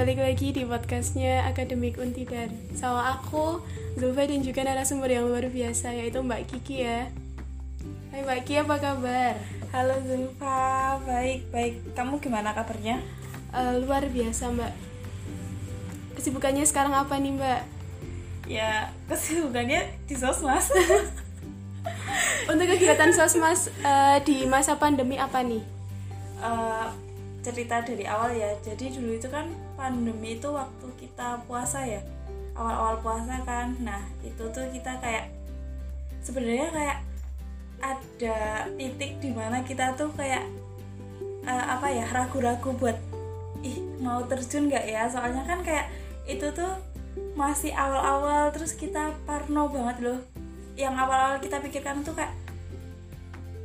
balik lagi di podcastnya Akademik Untidar Sama aku, Zulfa dan juga narasumber yang luar biasa yaitu Mbak Kiki ya Hai Mbak Kiki, apa kabar? Halo Zulfa, baik baik. Kamu gimana kabarnya? Uh, luar biasa Mbak Kesibukannya sekarang apa nih Mbak? Ya kesibukannya di sosmas. Untuk kegiatan sosmas uh, di masa pandemi apa nih? Uh, cerita dari awal ya jadi dulu itu kan pandemi itu waktu kita puasa ya awal-awal puasa kan. Nah itu tuh kita kayak sebenarnya kayak ada titik di mana kita tuh kayak uh, apa ya ragu-ragu buat ih mau terjun nggak ya? Soalnya kan kayak itu tuh masih awal-awal terus kita parno banget loh. Yang awal-awal kita pikirkan tuh kayak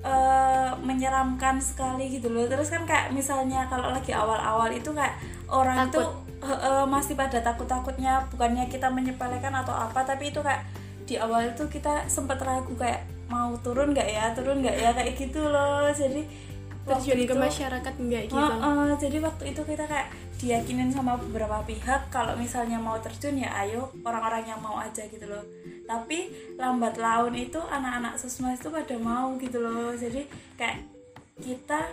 uh, menyeramkan sekali gitu loh. Terus kan kayak misalnya kalau lagi awal-awal itu kayak orang Takut. tuh uh, uh, masih pada takut-takutnya bukannya kita menyepelekan atau apa tapi itu kayak di awal itu kita sempat ragu kayak mau turun nggak ya? Turun nggak ya? kayak gitu loh. Jadi terjun ke masyarakat enggak gitu? Uh, uh, jadi waktu itu kita kayak diyakinin sama beberapa pihak kalau misalnya mau terjun ya ayo orang-orang yang mau aja gitu loh. Tapi lambat laun itu anak-anak sosmas itu pada mau gitu loh. Jadi kayak kita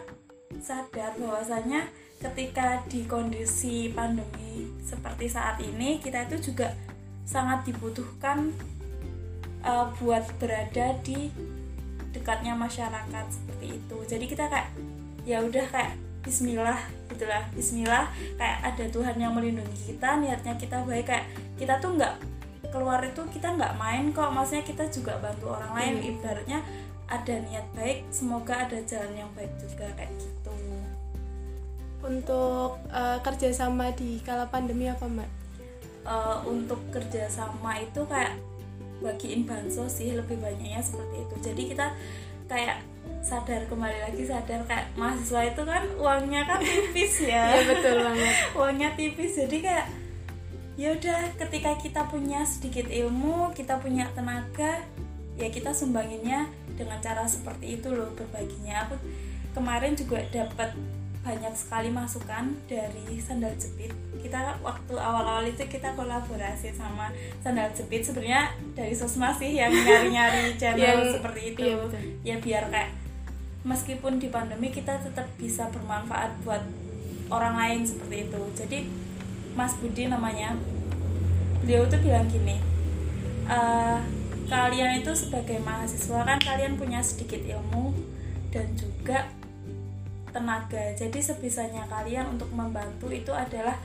sadar bahwasanya ketika di kondisi pandemi seperti saat ini kita itu juga sangat dibutuhkan uh, buat berada di dekatnya masyarakat seperti itu jadi kita kayak ya udah kayak Bismillah gitulah Bismillah kayak ada Tuhan yang melindungi kita niatnya kita baik kayak kita tuh nggak keluar itu kita nggak main kok maksudnya kita juga bantu orang lain hmm. ibaratnya ada niat baik semoga ada jalan yang baik juga kayak gitu untuk uh, kerjasama di kala pandemi apa mbak? Uh, untuk kerjasama itu kayak bagiin bansos sih lebih banyaknya seperti itu. Jadi kita kayak sadar kembali lagi sadar kayak mahasiswa itu kan uangnya kan tipis ya. Ya betul banget. Uangnya tipis jadi kayak ya udah ketika kita punya sedikit ilmu kita punya tenaga ya kita sumbanginnya dengan cara seperti itu loh berbaginya. Aku kemarin juga dapat banyak sekali masukan dari sandal jepit. Kita waktu awal-awal itu kita kolaborasi sama sandal jepit. Sebenarnya dari sosmas sih yang nyari-nyari channel yang, seperti itu. iya, ya biar kayak meskipun di pandemi kita tetap bisa bermanfaat buat orang lain seperti itu. Jadi Mas Budi namanya beliau tuh bilang gini uh, kalian itu sebagai mahasiswa kan kalian punya sedikit ilmu dan juga tenaga. Jadi sebisanya kalian untuk membantu itu adalah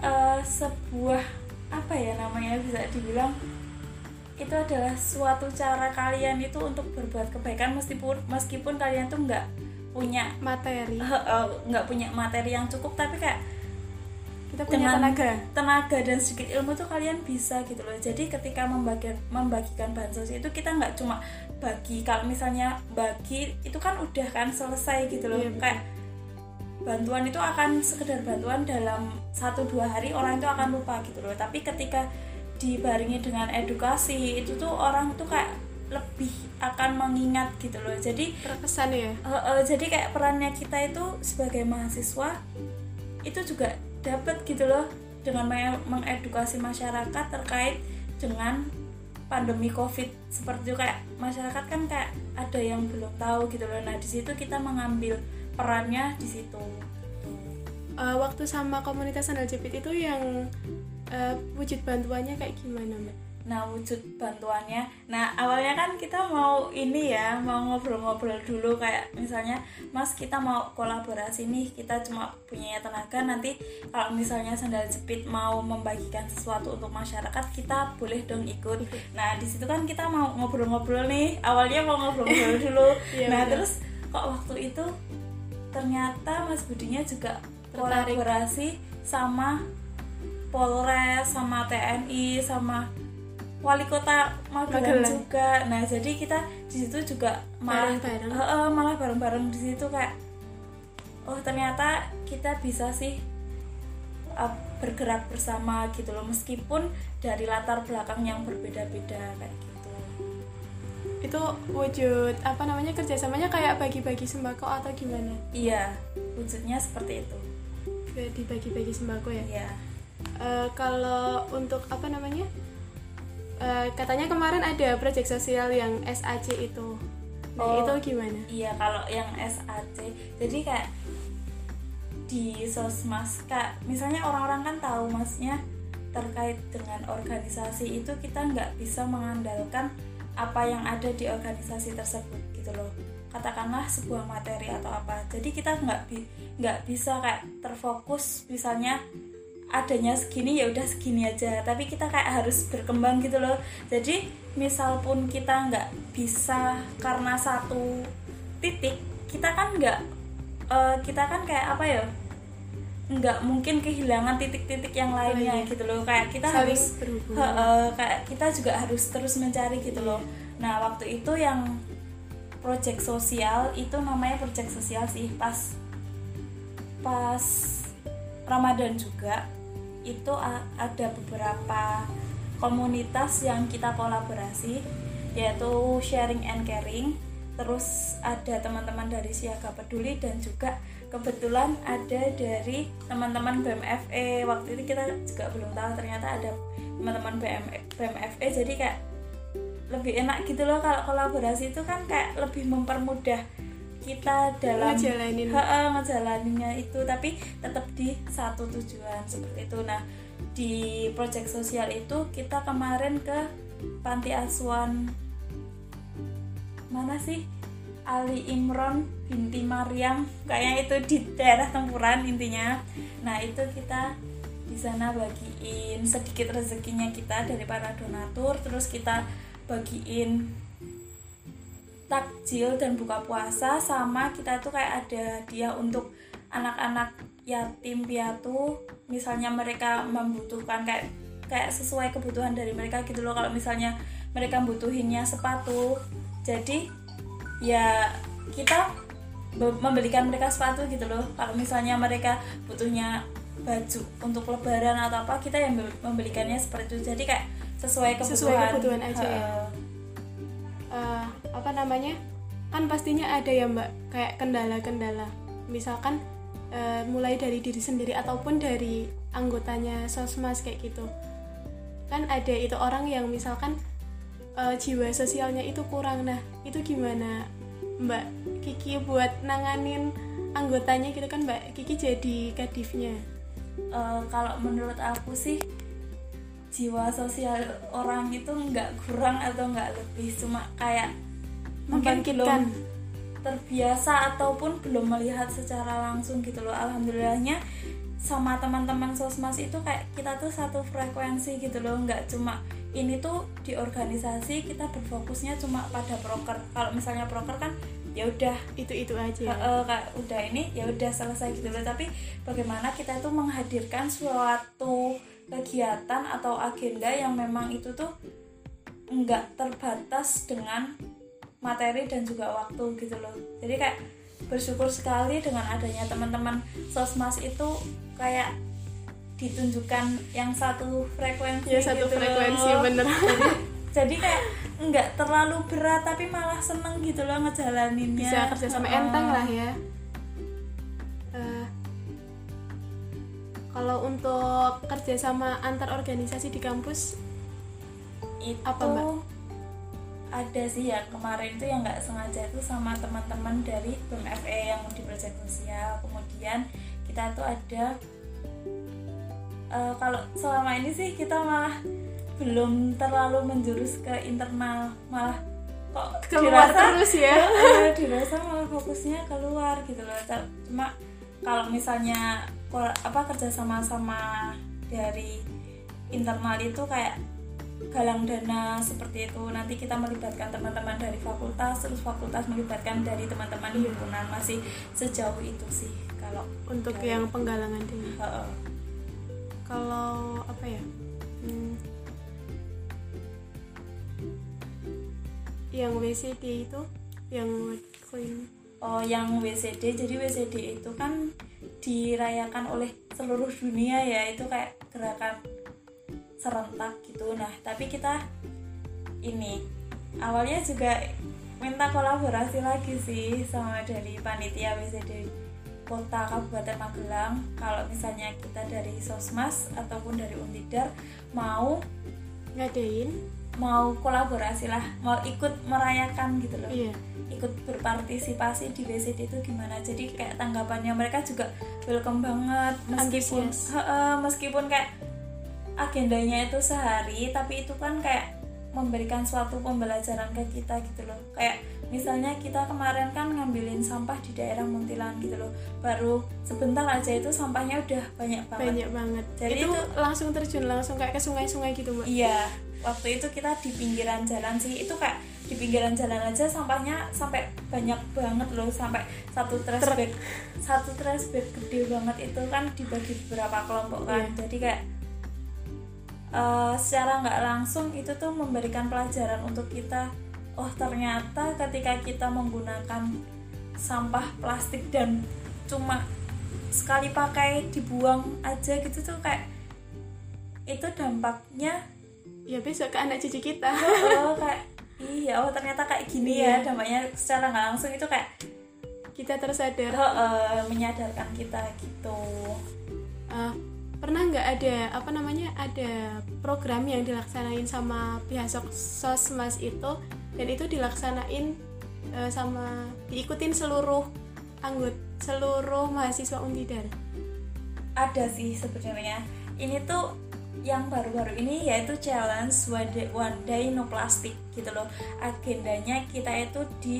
uh, sebuah apa ya namanya bisa dibilang itu adalah suatu cara kalian itu untuk berbuat kebaikan meskipun meskipun kalian tuh nggak punya materi. nggak uh, punya materi yang cukup tapi kayak kita punya dengan tenaga. tenaga dan sedikit ilmu tuh kalian bisa gitu loh. Jadi ketika membagikan membagikan bansos itu kita nggak cuma bagi kalau misalnya bagi itu kan udah kan selesai gitu loh. Iya, kayak bantuan itu akan sekedar bantuan dalam satu dua hari orang itu akan lupa gitu loh. Tapi ketika dibaringi dengan edukasi itu tuh orang tuh kayak lebih akan mengingat gitu loh. Jadi terkesan ya? Uh, uh, jadi kayak perannya kita itu sebagai mahasiswa itu juga dapat gitu loh dengan mengedukasi masyarakat terkait dengan pandemi covid seperti itu kayak masyarakat kan kayak ada yang belum tahu gitu loh. Nah di situ kita mengambil perannya di situ. Uh, waktu sama komunitas jepit itu yang uh, wujud bantuannya kayak gimana mbak nah wujud bantuannya. Nah awalnya kan kita mau ini ya mau ngobrol-ngobrol dulu kayak misalnya mas kita mau kolaborasi nih kita cuma punya tenaga nanti kalau misalnya sandal jepit mau membagikan sesuatu untuk masyarakat kita boleh dong ikut. Nah di situ kan kita mau ngobrol-ngobrol nih awalnya mau ngobrol-ngobrol dulu. Iya, nah terus kok waktu itu ternyata mas budinya juga kolaborasi sama Polres sama TNI sama wali kota Magelang, juga. Nah jadi kita di situ juga malah bareng, uh, uh, malah bareng-bareng di situ kayak oh ternyata kita bisa sih uh, bergerak bersama gitu loh. Meskipun dari latar belakang yang berbeda-beda kayak gitu. Itu wujud apa namanya kerjasamanya kayak bagi-bagi sembako atau gimana? Iya wujudnya seperti itu. Dibagi-bagi sembako ya? Ya Eh, kalau untuk apa namanya Eh, katanya kemarin ada proyek sosial yang SAC itu. Nah Oh. itu gimana? iya kalau yang SAC jadi kayak di sosmas kak misalnya orang-orang kan tahu masnya terkait dengan organisasi itu kita nggak bisa mengandalkan apa yang ada di organisasi tersebut gitu loh. Katakanlah sebuah materi atau apa. Jadi kita nggak bi- nggak bisa kayak terfokus misalnya adanya segini ya udah segini aja. Tapi kita kayak harus berkembang gitu loh. Jadi misal pun kita nggak bisa karena satu titik kita kan nggak eh, kita kan kayak apa ya? Nggak mungkin kehilangan titik-titik yang lainnya iya. gitu loh. Kayak kita Saling harus. He- eh, kayak kita juga harus terus mencari gitu loh. Nah waktu itu yang project sosial itu namanya project sosial sih. Pas pas Ramadan juga itu ada beberapa komunitas yang kita kolaborasi yaitu sharing and caring. Terus ada teman-teman dari Siaga Peduli dan juga kebetulan ada dari teman-teman BMFE waktu itu kita juga belum tahu ternyata ada teman-teman BM, BMFE jadi kayak lebih enak gitu loh kalau kolaborasi itu kan kayak lebih mempermudah kita dalam Ngejalanin. Heeh, ngejalaninnya itu tapi tetap di satu tujuan seperti itu. Nah di proyek sosial itu kita kemarin ke panti asuhan mana sih? Ali Imron binti Maryam kayaknya itu di daerah Tempuran intinya. Nah itu kita di sana bagiin sedikit rezekinya kita dari para donatur terus kita bagiin takjil dan buka puasa sama kita tuh kayak ada dia untuk anak-anak yatim piatu. Misalnya mereka membutuhkan kayak kayak sesuai kebutuhan dari mereka gitu loh. Kalau misalnya mereka butuhinnya sepatu. Jadi ya kita be- membelikan mereka sepatu gitu loh. Kalau misalnya mereka butuhnya baju untuk lebaran atau apa kita yang be- membelikannya seperti itu. Jadi kayak sesuai kebutuhan Sesuai kebutuhan. aja ya? Heeh. Apa namanya kan pastinya ada ya mbak. Kayak kendala-kendala. Misalkan eh, mulai dari diri sendiri ataupun dari anggotanya sosmas kayak gitu. Kan ada itu orang yang misalkan eh, jiwa sosialnya itu kurang. Nah itu gimana mbak? Kiki buat nanganin anggotanya gitu kan mbak? Kiki jadi kadifnya. Eh, kalau menurut aku sih jiwa sosial orang itu nggak kurang atau nggak lebih. Cuma kayak mungkin belum terbiasa ataupun belum melihat secara langsung gitu loh. Alhamdulillahnya sama teman-teman sosmas itu kayak kita tuh satu frekuensi gitu loh. Nggak cuma ini tuh di organisasi kita berfokusnya cuma pada proker. Kalau misalnya proker kan ya udah. Itu itu aja. Heeh, kayak udah ini ya udah selesai gitu loh. Tapi bagaimana kita tuh menghadirkan suatu kegiatan atau agenda yang memang itu tuh nggak terbatas dengan materi dan juga waktu gitu loh jadi kayak bersyukur sekali dengan adanya teman-teman sosmas itu kayak ditunjukkan yang satu frekuensi ya satu gitu frekuensi loh. bener jadi, jadi kayak nggak terlalu berat tapi malah seneng gitu loh ngejalaninnya bisa kerja sama Heeh. enteng lah ya Eh, kalau untuk kerja sama antar organisasi di kampus itu Apa, Mbak? Ada sih ya kemarin itu yang nggak sengaja itu sama teman-teman dari BMFE yang di proyek sosial. Kemudian kita tuh ada eh, kalau selama ini sih kita malah belum terlalu menjurus ke internal malah kok keluar dirasa- terus ya. Eh, dirasa malah fokusnya keluar gitu loh. Cuma kalau misalnya apa kerja sama sama dari internal itu kayak galang dana seperti itu. Nanti kita melibatkan teman-teman dari fakultas terus fakultas melibatkan dari teman-teman himpunan. Masih sejauh itu sih kalau untuk dari- yang penggalangan dana? Heeh. kalau apa ya? Hmm, yang WCD itu? Yang clean Oh, yang WCD. Jadi WCD itu kan dirayakan oleh seluruh dunia ya. Itu kayak gerakan serentak gitu. Nah, tapi kita ini awalnya juga minta kolaborasi lagi sih sama dari panitia WCD kota Kabupaten Magelang. Kalau misalnya kita dari Sosmas ataupun dari Untidar mau ngadain? mau kolaborasi lah mau ikut merayakan gitu loh. Iya. Ikut berpartisipasi di WCD itu gimana? Jadi kayak tanggapannya mereka juga welcome banget meskipun Antusias. Heeh, meskipun kayak agendanya itu sehari tapi itu kan kayak memberikan suatu pembelajaran ke kita gitu loh. Kayak misalnya kita kemarin kan ngambilin sampah di daerah Muntilan gitu loh. Baru sebentar aja itu sampahnya udah banyak banget. Banyak banget. Jadi itu, itu- langsung terjun langsung kayak ke sungai-sungai gitu mbak? Iya, waktu itu kita di pinggiran jalan sih. Itu kayak di pinggiran jalan aja sampahnya sampai banyak banget loh, sampai satu trash bag, satu trash bag gede banget itu kan dibagi beberapa kelompok kan. Iya. Jadi kayak eh, secara nggak langsung itu tuh memberikan pelajaran untuk kita. Oh ternyata ketika kita menggunakan sampah plastik dan cuma sekali pakai dibuang aja gitu tuh kayak itu dampaknya ya besok ke anak cucu kita oh kayak iya oh ternyata kayak gini ya Iya. dampaknya secara nggak langsung itu kayak kita tersadar oh, eh, menyadarkan kita gitu Eh, pernah nggak ada apa namanya ada program yang dilaksanain sama pihak Sos- sosmas itu? Dan itu dilaksanain eh, sama diikutin seluruh anggota seluruh mahasiswa Untidar ada sih sebenarnya. Ini tuh yang baru-baru ini yaitu challenge one day, one day no plastic gitu loh. Agendanya kita itu di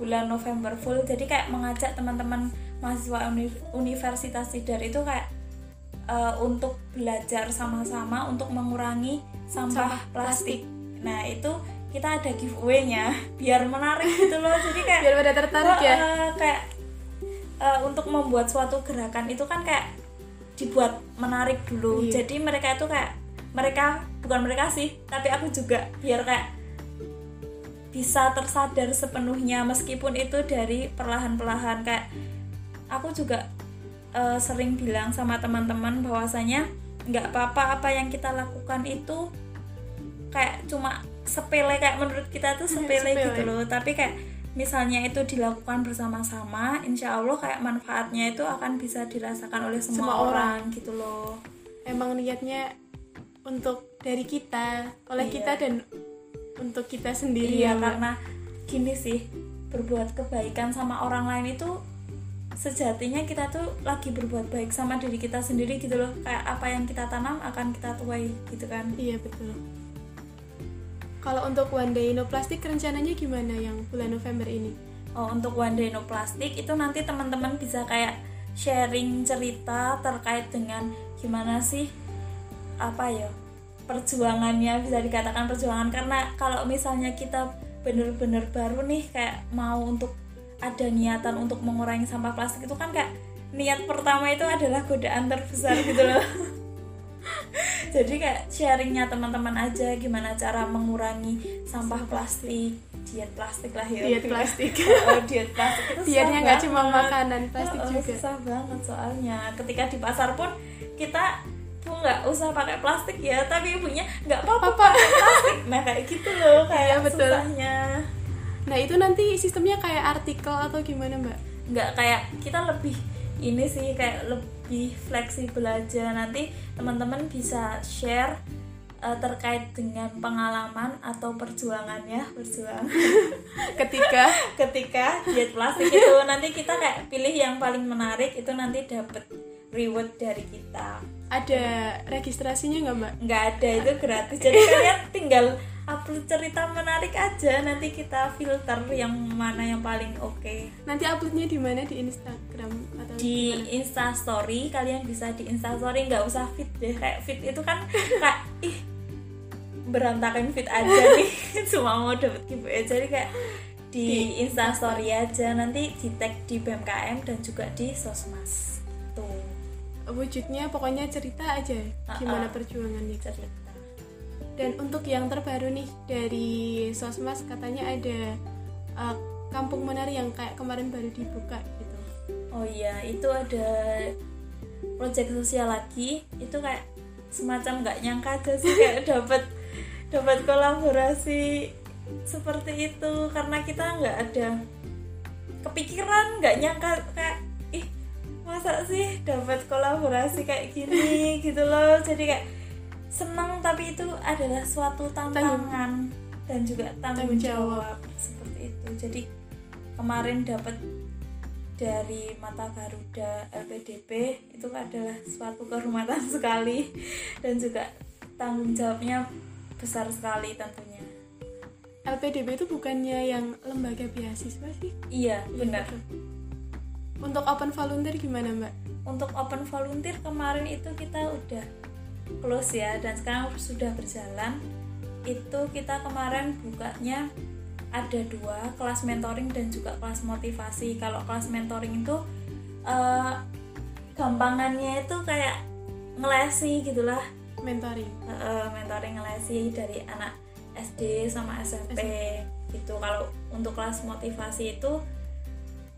bulan November full. Jadi kayak mengajak teman-teman mahasiswa uni- Universitas Tidar itu kayak eh, untuk belajar sama-sama untuk mengurangi sampah, Sampah plastik. Nah itu kita ada giveaway-nya. Biar menarik gitu loh. Jadi kayak biar pada tertarik ya. Eh, kayak eh, untuk membuat suatu gerakan itu kan kayak dibuat menarik dulu. Iya. jadi mereka itu kayak mereka bukan mereka sih tapi aku juga. Biar kayak bisa tersadar sepenuhnya. Meskipun itu dari perlahan-perlahan kayak aku juga eh, sering bilang sama teman-teman bahwasanya nggak apa-apa apa yang kita lakukan itu kayak cuma sepele kayak menurut kita tuh sepele, Sepele. gitu loh tapi kayak misalnya itu dilakukan bersama-sama insya Allah kayak manfaatnya itu akan bisa dirasakan oleh semua, Semua orang. gitu loh emang niatnya untuk dari kita oleh Iya. kita dan untuk kita sendiri iya ya karena gini sih berbuat kebaikan sama orang lain itu sejatinya kita tuh lagi berbuat baik sama diri kita sendiri gitu loh. Kayak apa yang kita tanam akan kita tuai gitu kan. Iya betul. Kalau untuk one day no plastik rencananya gimana yang bulan November ini? Oh, untuk One Day No Plastic itu nanti teman-teman bisa kayak sharing cerita terkait dengan gimana sih apa ya perjuangannya bisa dikatakan perjuangan. Karena kalau misalnya kita bener-bener baru nih kayak mau untuk ada niatan untuk mengurangi sampah plastik itu kan kayak niat pertama itu adalah godaan terbesar gitu loh. Jadi kayak sharingnya teman-teman aja gimana cara mengurangi sampah plastik diet plastik lah ya. Diet plastik. Oh diet plastik itu dietnya nggak cuma makanan plastik Oh, oh, juga. susah banget soalnya. Ketika di pasar pun kita bu nggak usah pakai plastik ya tapi ibunya nggak apa-apa Apa? pakai plastik. Nah kayak gitu loh kayak Iya, betul. susahnya nah itu nanti sistemnya kayak artikel atau gimana mbak? Nggak kayak kita lebih ini sih kayak lebih fleksibel aja. Nanti teman-teman bisa share eh, terkait dengan pengalaman atau perjuangannya perjuangan. Ketika. Ketika diet plastik itu nanti kita kayak pilih yang paling menarik itu nanti dapat reward dari kita. Ada registrasinya nggak mbak? Nggak ada itu gratis. Jadi kalian tinggal upload cerita menarik aja. Nanti kita filter yang mana yang paling oke. Nanti uploadnya di mana? Di Instagram atau di? Insta Story kalian bisa di Insta Story nggak usah fit deh. Kayak fit itu kan kayak ih berantakan fit aja nih. Cuma mau dapet giveaway jadi kayak di Insta Story aja. Nanti di tag di BMKM dan juga di Sosmas. Tuh. Wujudnya pokoknya cerita aja gimana Uh-uh. perjuangannya. Cerita dan untuk yang terbaru nih dari sosmas katanya ada uh, kampung menari yang kayak kemarin baru dibuka gitu. Oh iya, itu ada proyek sosial lagi. Itu kayak semacam nggak nyangka aja sih kayak dapat dapat kolaborasi seperti itu. Karena kita nggak ada kepikiran nggak nyangka kayak ih masa sih dapat kolaborasi kayak gini? Gitu loh. Jadi kayak senang tapi itu adalah suatu tantangan dan juga tanggung Tanggung jawab. jawab seperti itu. Jadi kemarin dapat dari mata Garuda LPDP itu adalah suatu kehormatan sekali dan juga tanggung jawabnya besar sekali tentunya. LPDB itu bukannya yang lembaga beasiswa sih? Iya benar. betul. untuk open volunteer gimana mbak? Untuk open volunteer kemarin itu kita udah close ya dan sekarang sudah berjalan. Itu kita kemarin bukanya ada dua kelas mentoring dan juga kelas motivasi. Kalau kelas mentoring itu eh, gampangannya itu kayak ngelesi gitulah. Mentoring. Eh, mentoring ngelesi dari anak SD sama SMP gitu. Kalau untuk kelas motivasi itu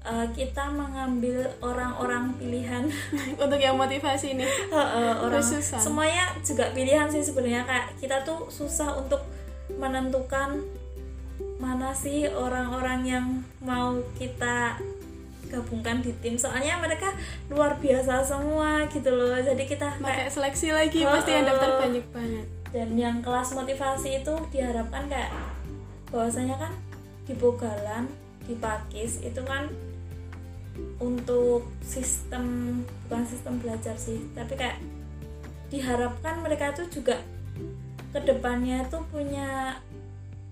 eh, kita mengambil orang-orang pilihan. Untuk yang motivasi ini Heeh, orang Khususan. semuanya juga pilihan sih sebenarnya kayak kita tuh susah untuk menentukan mana sih orang-orang yang mau kita gabungkan di tim. Soalnya mereka luar biasa semua gitu loh. Jadi kita kayak pakai seleksi lagi Oh, pasti yang daftar banyak banget. Dan yang kelas motivasi itu diharapkan kayak bahwasanya kan di Bogalan di Pakis itu kan untuk sistem bukan sistem belajar sih tapi kayak diharapkan mereka itu juga ke depannya itu punya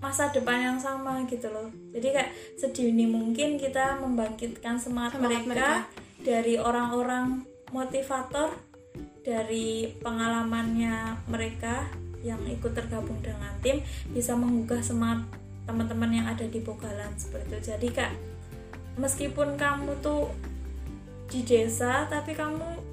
masa depan yang sama gitu loh. Jadi kayak sedini mungkin kita membangkitkan semangat, Semangat mereka, dari orang-orang motivator dari pengalamannya mereka yang ikut tergabung dengan tim bisa menggugah semangat teman-teman yang ada di Bogalan seperti itu. Jadi kak meskipun kamu tuh di desa tapi kamu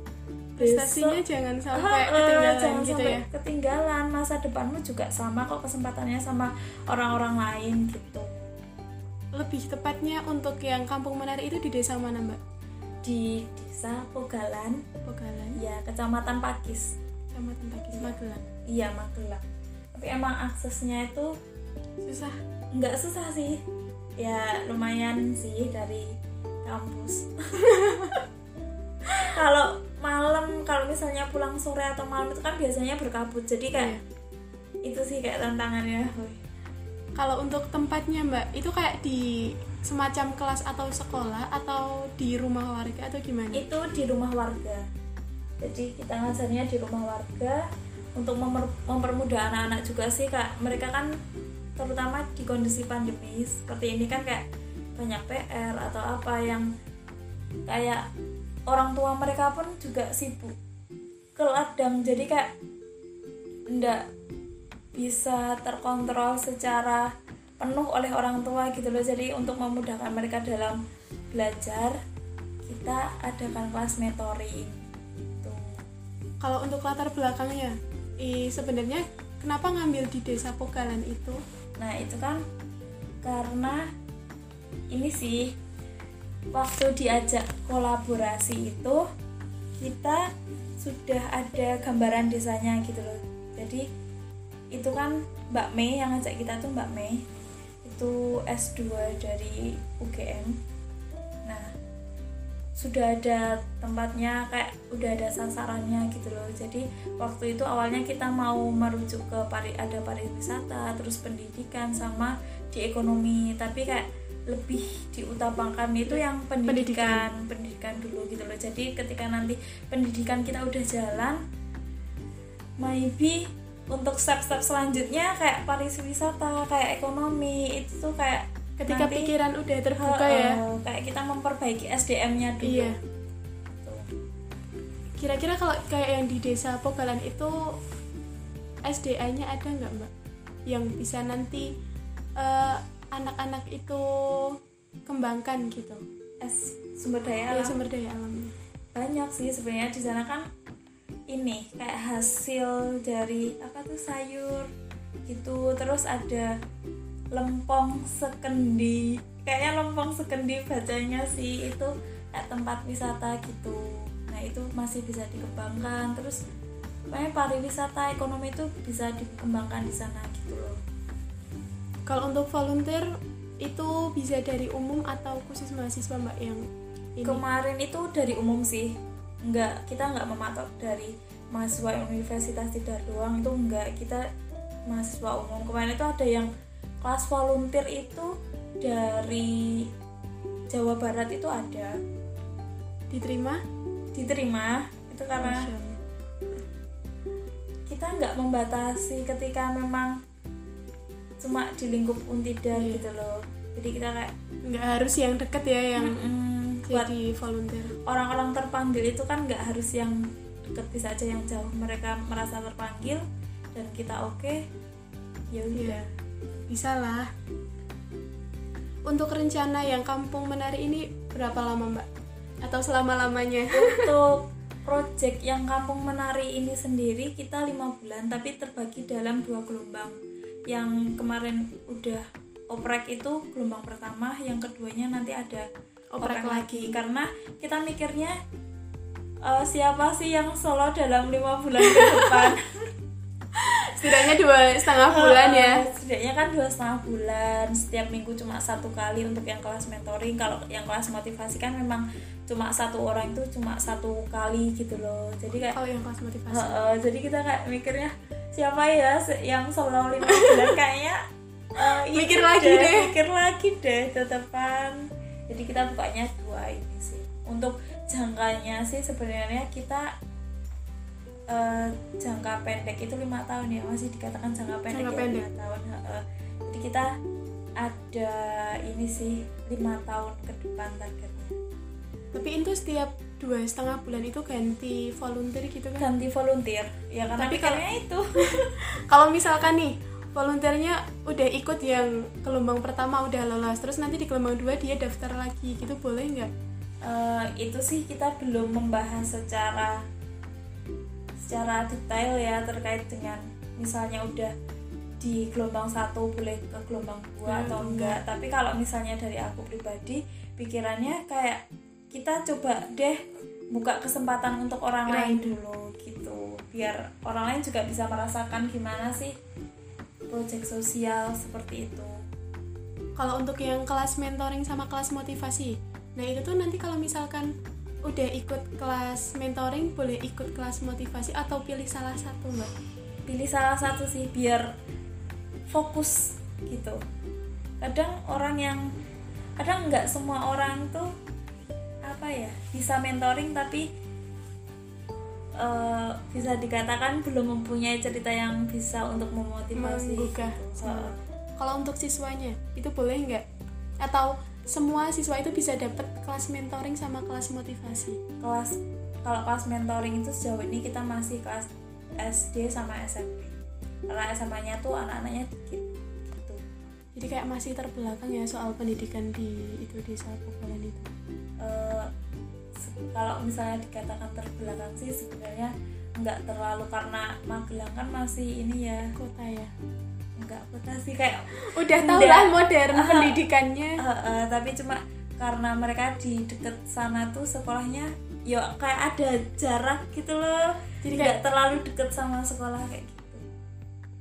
prestasinya besok jangan sampai eh, ketinggalan jangan gitu sampai ya. ketinggalan. Masa depanmu juga sama kok kesempatannya sama orang-orang lain gitu. Lebih tepatnya untuk yang kampung menari itu di desa mana mbak? Di desa Pogalan. Pegalan ya kecamatan Pakis. Kecamatan Pakis Magelang. Iya Magelang. Tapi emang aksesnya itu susah. nggak susah sih ya lumayan sih dari kampus. Kalau malam kalau misalnya pulang sore atau malam itu kan biasanya berkabut. Jadi kayak Iya. itu sih kayak tantangannya. Kalau untuk tempatnya mbak itu kayak di semacam kelas atau sekolah atau di rumah warga atau gimana? Itu di rumah warga. Jadi kita ngajarnya di rumah warga. Untuk memper- mempermudah anak-anak juga sih kak. Mereka kan terutama di kondisi pandemi seperti ini kan kayak banyak PR atau apa yang kayak orang tua mereka pun juga sibuk. Ke ladang jadi kayak ndak bisa terkontrol secara penuh oleh orang tua gitu loh. Jadi untuk memudahkan mereka dalam belajar kita adakan kelas mentoring. Gitu. kalau untuk latar belakangnya i sebenarnya kenapa ngambil di desa Pogalan itu nah itu kan karena ini sih waktu diajak kolaborasi itu kita sudah ada gambaran desanya gitu loh. Jadi itu kan Mbak Mei yang ngajak kita tuh Mbak Mei. Itu S2 dari UGM sudah ada tempatnya kayak udah ada sasarannya gitu loh. Jadi waktu itu awalnya kita mau merujuk ke pari ada pariwisata terus pendidikan sama di ekonomi. Tapi kayak lebih diutamakan itu yang pendidikan pendidikan. dulu gitu loh. Jadi ketika nanti pendidikan kita udah jalan maybe untuk step-step selanjutnya kayak pariwisata kayak ekonomi itu tuh kayak ketika nanti- pikiran udah terbuka Heeh, ya kayak kita memperbaiki SDM-nya dulu. Iya. Kira-kira kalau kayak yang di desa Pogalan itu SDA-nya ada nggak mbak? Yang bisa nanti eh, anak-anak itu kembangkan gitu. S sumber ya daya alam. sumber daya alamnya banyak sih sebenarnya. Di sana kan ini kayak hasil dari apa tuh sayur gitu. Terus ada lempong sekendi. Kayaknya lempong sekendi bacanya sih. Itu kayak tempat wisata gitu. Nah itu masih bisa dikembangkan. Terus pokoknya pariwisata ekonomi itu bisa dikembangkan di sana gitu loh. Kalau untuk volunteer itu bisa dari umum atau khusus mahasiswa mbak yang ini? Kemarin itu dari umum sih. Nggak kita nggak mematok dari mahasiswa universitas tidak doang. Itu enggak kita mahasiswa umum. Kemarin itu ada yang kelas volunteer itu dari Jawa Barat itu ada. Diterima? Diterima. Itu karena Allah. kita nggak membatasi ketika memang cuma di lingkup untida Iya. gitu loh. Jadi kita kayak nggak harus yang deket ya yang mm, buat jadi volunteer. orang-orang terpanggil itu kan nggak harus yang deket bisa aja yang jauh. Mereka merasa terpanggil dan kita oke ya udah. Iya. Bisa lah untuk rencana yang kampung menari ini berapa lama mbak? Atau selama lamanya untuk project yang kampung menari ini sendiri kita lima bulan tapi terbagi dalam dua gelombang. Yang kemarin udah oprek itu gelombang pertama yang keduanya nanti ada Oprek lagi. karena kita mikirnya eh, siapa sih yang solo dalam lima bulan ke depan setidaknya dua setengah bulan ya. Eh, setidaknya kan dua setengah bulan. Setiap minggu cuma satu kali untuk yang kelas mentoring. Kalau yang kelas motivasi kan memang cuma satu orang itu cuma satu kali gitu loh. Jadi kayak kalau yang kelas motivasi. Heeh, jadi kita kayak mikirnya siapa ya yang solo lima bulan? Kayaknya ini Mikir lagi deh. mikir lagi deh tetepan. Jadi kita bukanya dua ini sih. Untuk jangkanya sih sebenarnya kita eh, jangka pendek itu lima tahun ya masih dikatakan jangka pendek Jangka ya pendek. lima tahun heeh. jadi kita ada ini sih lima tahun ke depan targetnya. Tapi itu setiap dua setengah bulan itu ganti volunteer gitu kan? Ganti volunteer. Ya karena Tapi kalau- itu. Kalau misalkan nih volunteernya udah ikut yang gelombang pertama udah lolos terus nanti di gelombang dua dia daftar lagi gitu boleh nggak? Eh, itu sih kita belum membahas secara secara detail ya terkait dengan misalnya udah di gelombang satu boleh ke gelombang dua Hmm, atau enggak. Tapi kalau misalnya dari aku pribadi pikirannya kayak kita coba deh buka kesempatan untuk orang Orang lain dulu. dulu gitu. Biar orang lain juga bisa merasakan gimana sih proyek sosial seperti itu. Kalau untuk yang kelas mentoring sama kelas motivasi nah itu tuh nanti kalau misalkan udah ikut kelas mentoring boleh ikut kelas motivasi atau pilih salah satu mbak? Pilih salah satu sih biar fokus gitu. Kadang orang yang kadang nggak semua orang tuh apa ya bisa mentoring tapi eh, bisa dikatakan belum mempunyai cerita yang bisa untuk memotivasi. Menggugah. gitu. So, kalau untuk siswanya itu boleh nggak? Atau semua siswa itu bisa dapat kelas mentoring sama kelas motivasi. Kelas kalau kelas mentoring itu sejauh ini kita masih kelas SD sama SMP karena SMA-nya tuh anak-anaknya dikit gitu. jadi kayak masih terbelakang ya soal pendidikan di itu di Salpokolan itu? Se- kalau misalnya dikatakan terbelakang sih sebenarnya nggak terlalu karena Magelang kan masih ini ya. Kota ya nggak kota sih kayak udah tau lah modern Ah. pendidikannya. Eh, eh, tapi cuma karena mereka di deket sana tuh sekolahnya ya kayak ada jarak gitu loh. Jadi jadi nggak terlalu deket sama sekolah kayak gitu.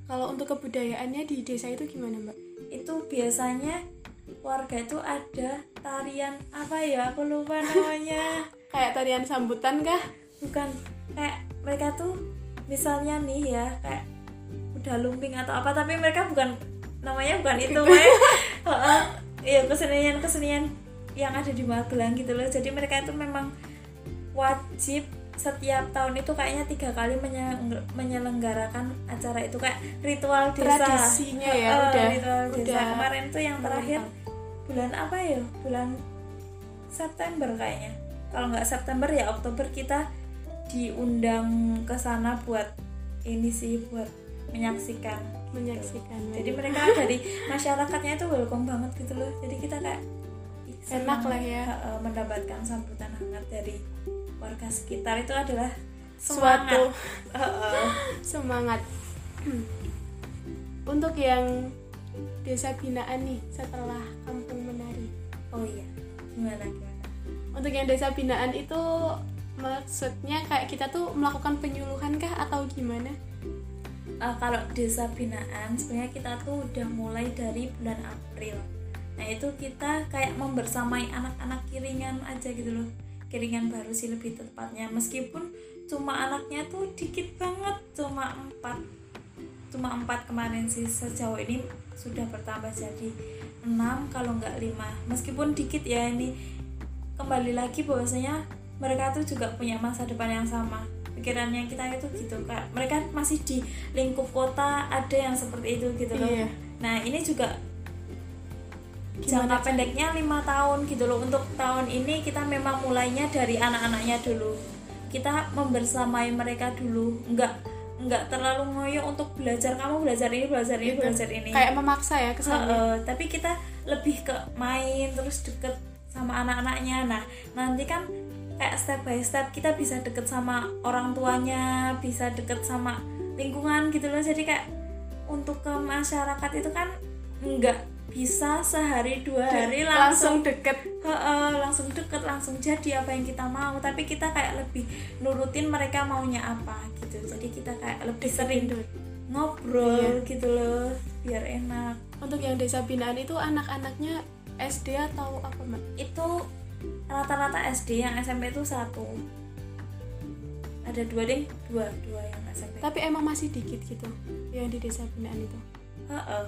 Kalau untuk kebudayaannya di desa itu gimana mbak? Itu biasanya warga itu ada tarian apa ya? Aku lupa namanya. Kayak tarian sambutan kah? Bukan kayak mereka tuh misalnya nih ya kayak udah lumping atau apa tapi mereka bukan namanya bukan itu. Heeh. ya kesenian kesenian yang ada di Magelang gitu loh. Jadi mereka itu memang wajib setiap tahun itu kayaknya tiga kali menye- menyelenggarakan acara itu. Kayak ritual desa. Tradisinya ya, Heeh, udah- ritual desa. Udah. Kemarin tuh yang terakhir bulan apa ya? Bulan September kayaknya. Kalau nggak September ya Oktober kita diundang ke sana buat ini sih buat menyaksikan menyaksikan jadi mereka dari masyarakatnya itu welcome banget gitu loh. Jadi kita kayak Enak lah ya. mendapatkan sambutan hangat dari warga sekitar. Itu adalah suatu semangat. Heeh. semangat. Untuk yang desa binaan nih setelah kampung menari. Oh iya gimana gimana? Untuk yang desa binaan itu maksudnya kayak kita tuh melakukan penyuluhan kah atau gimana Eh, kalau desa binaan sebenarnya kita tuh udah mulai dari bulan April. Nah itu kita kayak membersamai anak-anak kiringan aja gitu loh. Kiringan baru sih lebih tepatnya. Meskipun cuma anaknya tuh dikit banget cuma empat. Cuma empat kemarin sih sejauh ini sudah bertambah jadi enam kalau nggak lima. Meskipun dikit ya ini kembali lagi bahwasanya mereka tuh juga punya masa depan yang sama pikirannya kita itu gitu kak. Mereka masih di lingkup kota ada yang seperti itu gitu loh. Iya. nah ini juga Gimana jangka pendeknya lima tahun gitu loh. Untuk tahun ini kita memang mulainya dari anak-anaknya dulu. Kita membersamai mereka dulu. Nggak nggak terlalu ngoyo untuk belajar kamu belajar ini belajar ini Gitu. belajar ini. Kayak memaksa ya kesannya. Heeh, tapi kita lebih ke main terus deket sama anak-anaknya. Nah nanti kan kayak step by step kita bisa deket sama orang tuanya bisa deket sama lingkungan gitu loh. Jadi kayak untuk ke masyarakat itu kan nggak bisa sehari dua hari langsung langsung deket. Heeh, langsung deket langsung jadi apa yang kita mau. Tapi kita kayak lebih nurutin mereka maunya apa gitu. Jadi kita kayak lebih sering ngobrol gitu loh biar enak. Untuk yang desa binaan itu anak-anaknya SD atau apa mbak? Itu rata-rata SD yang SMP itu satu. Ada dua deh dua dua yang SMP tapi emang masih dikit gitu yang di desa binaan itu? Heeh,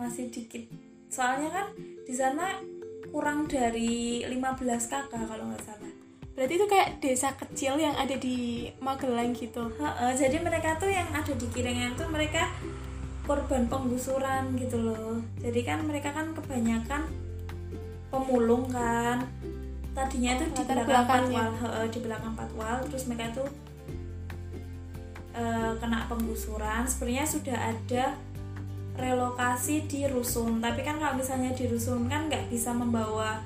masih dikit. Soalnya kan di sana kurang dari 15 kakak kalau nggak salah. Berarti itu kayak desa kecil yang ada di Magelang gitu? Heeh, jadi mereka tuh yang ada di Kirengan tuh mereka korban penggusuran gitu loh. Jadi kan mereka kan kebanyakan pemulung kan tadinya itu di belakang patwal. heeh, di belakang patwal. Terus mereka tuh eh, kena penggusuran. Sebenarnya sudah ada relokasi di rusun. Tapi kan kalau misalnya di rusun kan nggak bisa membawa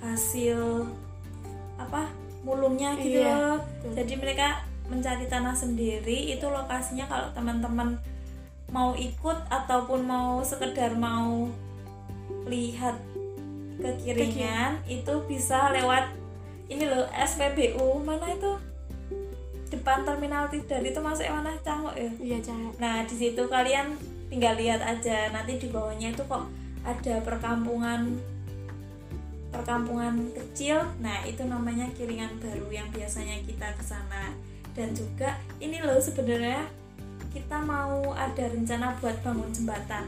hasil apa mulungnya gitu Iya, loh. betul. jadi mereka mencari tanah sendiri. Itu lokasinya kalau teman-teman mau ikut ataupun mau sekedar mau lihat kekiringan itu bisa lewat ini loh SPBU mana itu depan terminal Tidar itu masuk mana cangok ya iya cangok Nah, di situ kalian tinggal lihat aja. Nanti di bawahnya itu kok ada perkampungan perkampungan kecil. Nah, itu namanya Kiringan Baru yang biasanya kita ke sana. Dan juga ini loh sebenarnya kita mau ada rencana buat bangun jembatan.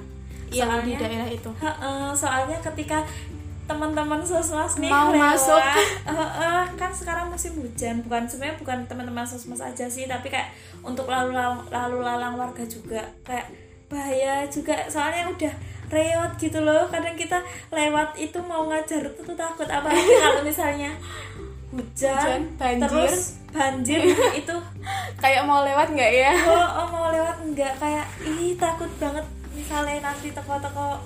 yang di Soalnya- daerah itu Heeh, soalnya ketika teman-teman sosmas nih Mau lewat, masuk. heeh, kan sekarang musim hujan bukan sebenarnya bukan teman-teman sosmas aja sih tapi kayak untuk lalu lalang, lalu lalang warga juga kayak bahaya juga soalnya udah reot gitu loh kadang kita lewat itu mau ngajar itu tuh takut apalagi kalau misalnya hujan, Hujan, banjir. terus banjir itu kayak mau lewat nggak ya oh, oh mau lewat enggak kayak ih takut banget misalnya nanti teko-teko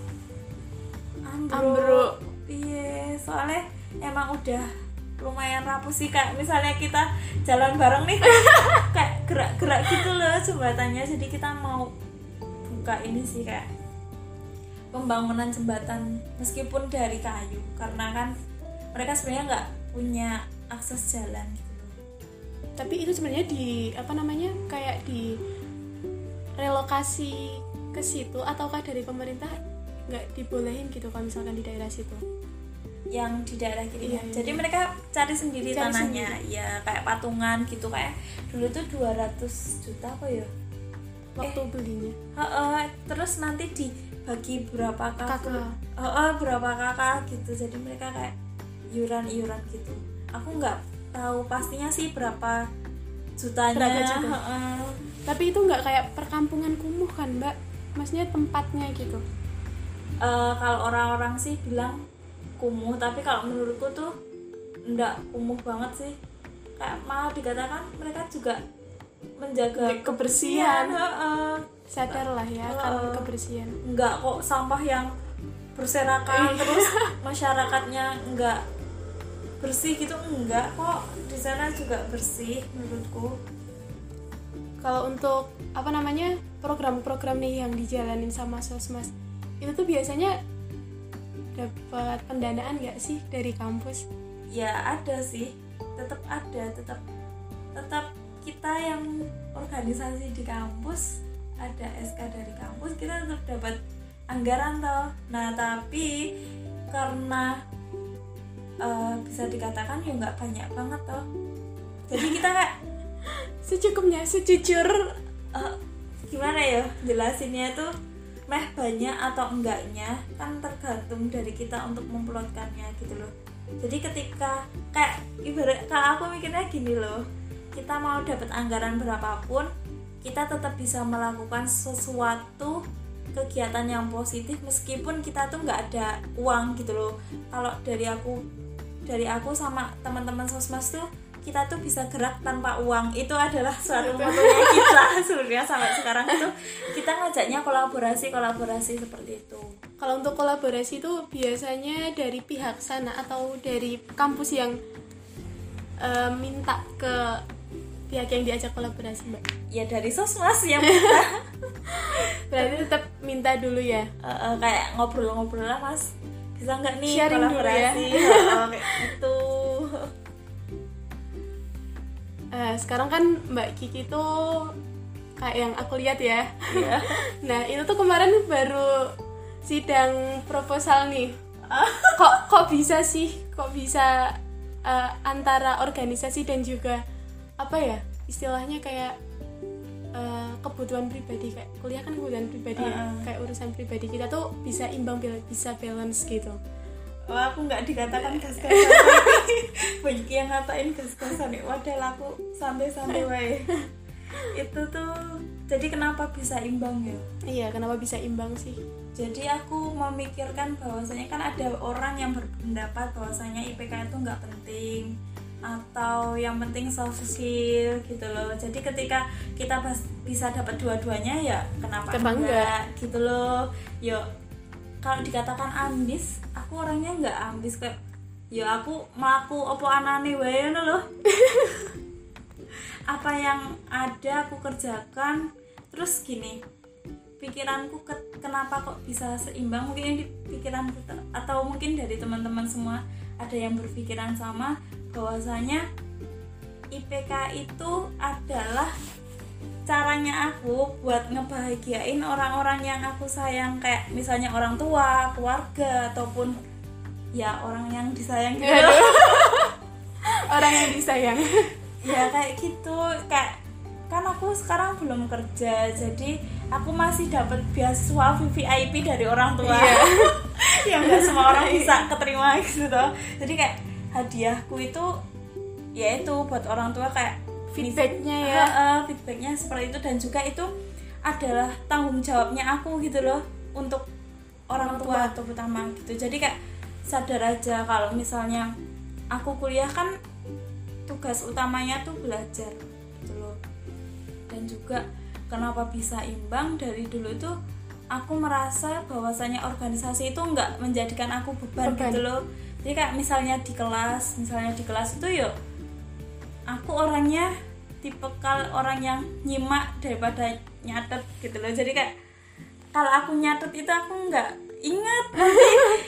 ambruk, Ambruk. Iya soalnya emang udah lumayan rapuh sih kayak misalnya kita jalan bareng nih kayak gerak-gerak gitu loh jembatannya. Jadi kita mau buka ini sih kayak pembangunan jembatan meskipun dari kayu karena kan mereka sebenarnya nggak punya akses jalan gitu. Tapi itu sebenarnya di apa namanya kayak di relokasi ke situ ataukah dari pemerintah nggak dibolehin gitu kalau misalkan di daerah situ. Yang di daerah kiri Iya, iya. jadi mereka cari sendiri Cari tanahnya. ya kayak patungan gitu. Kayak dulu tuh 200 juta apa ya? Waktu belinya. Heeh, terus nanti dibagi berapa kakak. Heeh, berapa kakak gitu. Jadi mereka kayak iuran iuran gitu. Aku nggak tahu pastinya sih berapa jutanya. Berapa juta? Heeh. tapi itu nggak kayak perkampungan kumuh kan mbak? Maksudnya tempatnya gitu Eh, kalau orang-orang sih bilang kumuh tapi kalau menurutku tuh enggak kumuh banget sih kayak malah dikatakan mereka juga menjaga Menjaga kebersihan. heeh. sadar lah ya Oh. akan kebersihan enggak kok sampah yang berserakan terus masyarakatnya enggak bersih gitu enggak kok di sana juga bersih menurutku kalau untuk apa namanya program-program nih yang dijalanin sama sosmas itu tuh biasanya dapat pendanaan nggak sih dari kampus? Ya ada sih. Tetap ada tetap tetap kita yang organisasi di kampus ada SK dari kampus kita tetap dapat anggaran toh. Nah tapi karena uh, bisa dikatakan ya nggak banyak banget toh. Jadi kita kayak secukupnya sejujur uh, gimana ya jelasinnya tuh meh banyak atau enggaknya kan tergantung dari kita untuk memplotkannya gitu loh. Jadi ketika kayak ibarat kalau aku mikirnya gini loh kita mau dapat anggaran berapapun kita tetap bisa melakukan sesuatu kegiatan yang positif meskipun kita tuh nggak ada uang gitu loh. Kalau dari aku dari aku sama teman-teman sosmas tuh kita tuh bisa gerak tanpa uang. Itu adalah suatu motonya kita sebenarnya sampai sekarang itu. Kita ngajaknya kolaborasi kolaborasi seperti itu. Kalau untuk kolaborasi itu biasanya dari pihak sana atau dari kampus yang uh, minta ke pihak yang diajak kolaborasi mbak? Ya dari sosmas yang minta. Berarti tetap minta dulu ya? Uh, uh, kayak ngobrol-ngobrol lah mas bisa nggak nih Sharing kolaborasi dulu ya. uh, kayak gitu uh, sekarang kan Mbak Kiki tuh kayak yang aku lihat ya. Iya. nah itu tuh kemarin baru sidang proposal nih. kok kok bisa sih? Kok bisa uh, antara organisasi dan juga apa ya istilahnya kayak uh, kebutuhan pribadi kayak kuliah kan kebutuhan pribadi ya, Uh-uh. kayak urusan pribadi kita tuh bisa imbang bisa balance gitu. Oh, aku nggak dikatakan gas-gasan. Banyak yang ngatain gas-gasan nih wadah aku santai-santai wae. Itu tuh jadi kenapa bisa imbang ya? Iya, kenapa bisa imbang sih? jadi aku memikirkan bahwasanya kan ada orang yang berpendapat bahwasanya IPK itu nggak penting atau yang penting soft skill gitu loh. Jadi ketika kita bisa dapat dua-duanya ya kenapa Kenapa enggak? gitu loh. Yuk kalau dikatakan ambis aku orangnya nggak ambis kayak ya aku melaku opo anane wae ngono loh apa yang ada aku kerjakan terus gini pikiranku ke- kenapa kok bisa seimbang? Mungkin yang di pikiranku te- atau mungkin dari teman-teman semua ada yang berpikiran sama bahwasanya IPK itu adalah caranya aku buat ngebahagiain orang-orang yang aku sayang kayak misalnya orang tua, keluarga ataupun ya orang yang disayang gitu. Orang yang disayang. ya kayak gitu kayak kan aku sekarang belum kerja jadi aku masih dapat beasiswa VVIP dari orang tua Iya. yang nggak semua orang bisa keterima gitu toh jadi kayak hadiahku itu ya itu buat orang tua kayak Feedbacknya ya. Heeh, feedbacknya seperti itu. Dan juga itu adalah tanggung jawabnya aku gitu loh untuk orang tua terutama gitu. Jadi kayak sadar aja kalau misalnya aku kuliah kan tugas utamanya tuh belajar gitu loh. Dan juga kenapa bisa imbang dari dulu tuh aku merasa bahwasanya organisasi itu nggak menjadikan aku beban, Beban. gitu loh. Jadi kayak misalnya di kelas misalnya di kelas itu yuk aku orangnya tipe kal orang yang nyimak daripada nyatet gitu loh. Jadi kayak kalau aku nyatet itu aku nggak ingat. Nanti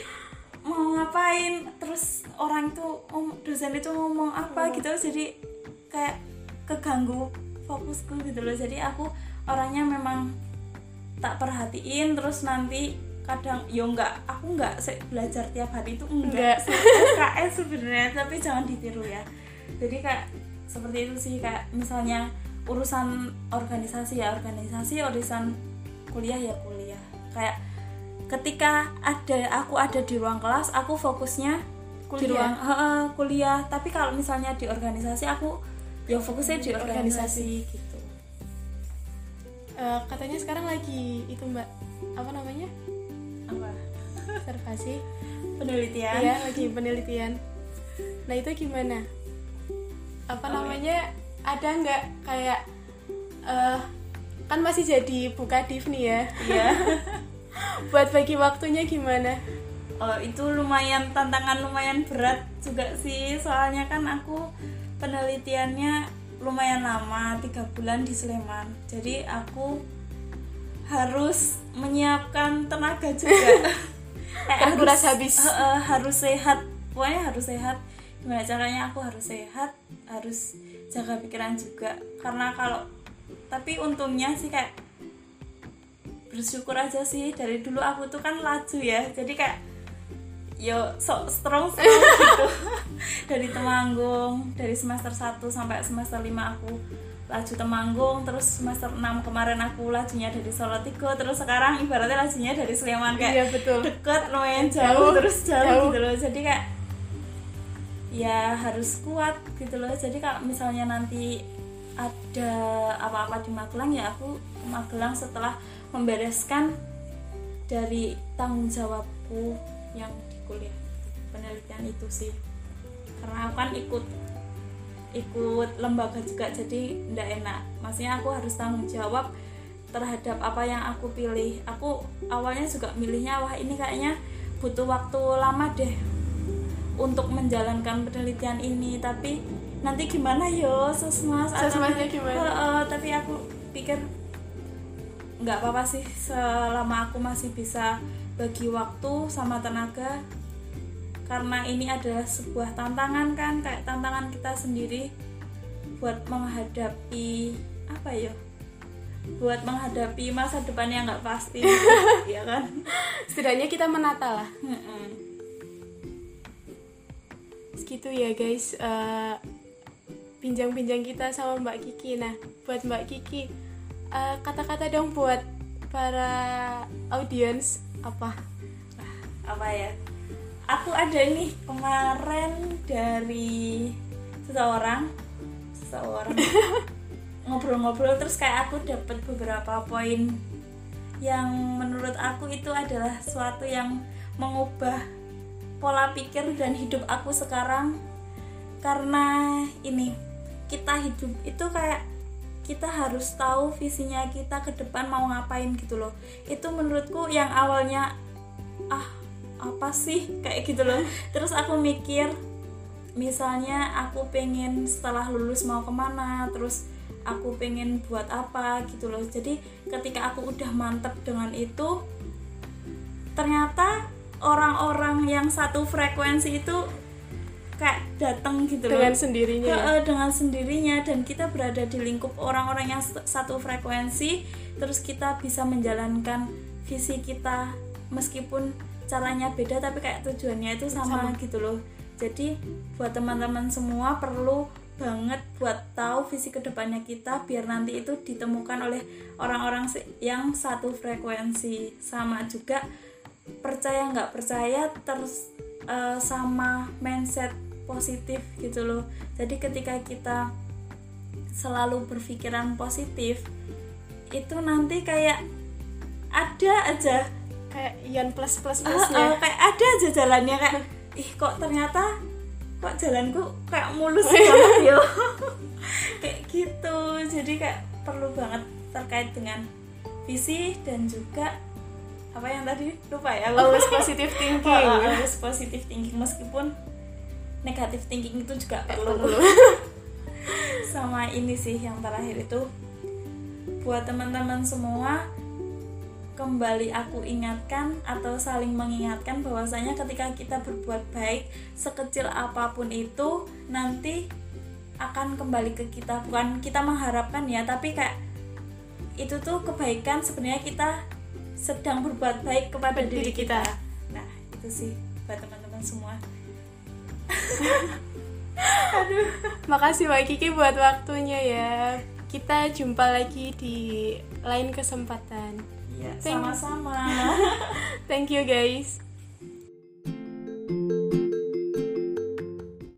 mau ngapain? Terus orang itu om dosen itu ngomong apa gitu. Jadi kayak keganggu fokusku gitu loh. Jadi aku orangnya memang tak perhatiin. Terus nanti kadang yo nggak aku nggak belajar tiap hari itu Enggak. enggak sebenarnya. Tapi jangan ditiru ya. Jadi kayak seperti itu sih kayak misalnya urusan organisasi ya organisasi urusan kuliah ya kuliah. Kayak ketika ada aku ada di ruang kelas aku fokusnya di Kuliah. ruang heeh, kuliah. Tapi kalau misalnya di organisasi aku ya fokusnya di organisasi gitu. Eh, katanya sekarang lagi itu mbak apa namanya? Apa? Observasi. Penelitian. Ya lagi penelitian. Nah itu gimana apa Oh, namanya? Ada nggak kayak eh kan masih jadi buka div nih ya. Iya. buat bagi waktunya gimana? Oh, itu lumayan tantangan lumayan berat juga sih. Soalnya kan aku penelitiannya lumayan lama tiga bulan di Sleman. Jadi aku harus menyiapkan tenaga juga. Kayak Terkuras habis. Eh, eh, harus sehat. Pokoknya harus sehat gimana caranya aku harus sehat harus jaga pikiran juga. Karena kalau tapi untungnya sih kayak bersyukur aja sih. Dari dulu aku tuh kan laju ya. Jadi kayak yo sok strong strong gitu. Dari Temanggung dari semester 1 sampai semester 5 aku laju Temanggung. Terus semester 6 kemarin aku lajunya dari Solo Tigo terus sekarang ibaratnya lajunya dari Sleman kayak Iya, betul. deket lumayan jauh, Jauh, terus jauh, jauh. gitu loh. Jadi kayak ya harus kuat gitu loh. Jadi kalau misalnya nanti ada apa-apa di Magelang ya aku Magelang setelah membereskan dari tanggung jawabku yang di kuliah penelitian itu sih. Karena aku kan ikut ikut lembaga juga jadi ndak enak. Maksudnya aku harus tanggung jawab terhadap apa yang aku pilih. Aku awalnya juga milihnya wah ini kayaknya butuh waktu lama deh untuk menjalankan penelitian ini tapi nanti gimana yo sesmas Sesmasnya gimana? Heeh, tapi aku pikir nggak apa-apa sih selama aku masih bisa bagi waktu sama tenaga karena ini adalah sebuah tantangan kan kayak tantangan kita sendiri buat menghadapi apa ya buat menghadapi masa depan yang nggak pasti ya kan setidaknya kita menata lah. Segitu ya guys. Eh, bincang-bincang kita sama Mbak Kiki. Nah buat Mbak Kiki eh, kata-kata dong buat para audiens apa? Apa ya? Aku ada nih kemarin dari seseorang seseorang. Ngobrol-ngobrol terus kayak aku dapat beberapa poin yang menurut aku itu adalah suatu yang mengubah pola pikir dan hidup aku sekarang. Karena ini kita hidup itu kayak kita harus tahu visinya kita ke depan mau ngapain gitu loh. Itu menurutku yang awalnya ah apa sih? kayak gitu loh. Terus aku mikir misalnya aku pengen setelah lulus mau ke mana terus aku pengen buat apa gitu loh. Jadi ketika aku udah mantep dengan itu ternyata orang-orang yang satu frekuensi itu kayak datang gitu loh dengan sendirinya ya? Heeh, dengan sendirinya dan kita berada di lingkup orang-orang yang satu frekuensi terus kita bisa menjalankan visi kita meskipun caranya beda tapi kayak tujuannya itu sama, Sama. gitu loh jadi buat teman-teman semua perlu banget buat tahu visi ke depannya kita biar nanti itu ditemukan oleh orang-orang yang satu frekuensi sama juga percaya nggak percaya terus eh, sama mindset positif gitu loh. Jadi ketika kita selalu berpikiran positif itu nanti kayak ada aja. Kayak Ian plus plus eh, plusnya. eh, kayak ada aja jalannya kayak ih kok ternyata kok jalanku kayak mulus banget yo kayak gitu. Jadi kayak perlu banget terkait dengan visi dan juga apa yang tadi? Lupa ya always positive thinking. Oh, always positive thinking. Meskipun negatif thinking itu juga perlu. Sama ini sih yang terakhir itu buat teman-teman semua kembali aku ingatkan atau saling mengingatkan bahwasanya ketika kita berbuat baik sekecil apa pun itu nanti akan kembali ke kita. Bukan kita mengharapkan ya tapi kayak itu tuh kebaikan sebenarnya kita sedang berbuat baik kepada Diri diri kita. kita. Nah itu sih buat teman-teman semua. Makasih Mbak Kiki buat waktunya ya. Kita jumpa lagi di lain kesempatan. Iya, sama-sama. Thank you guys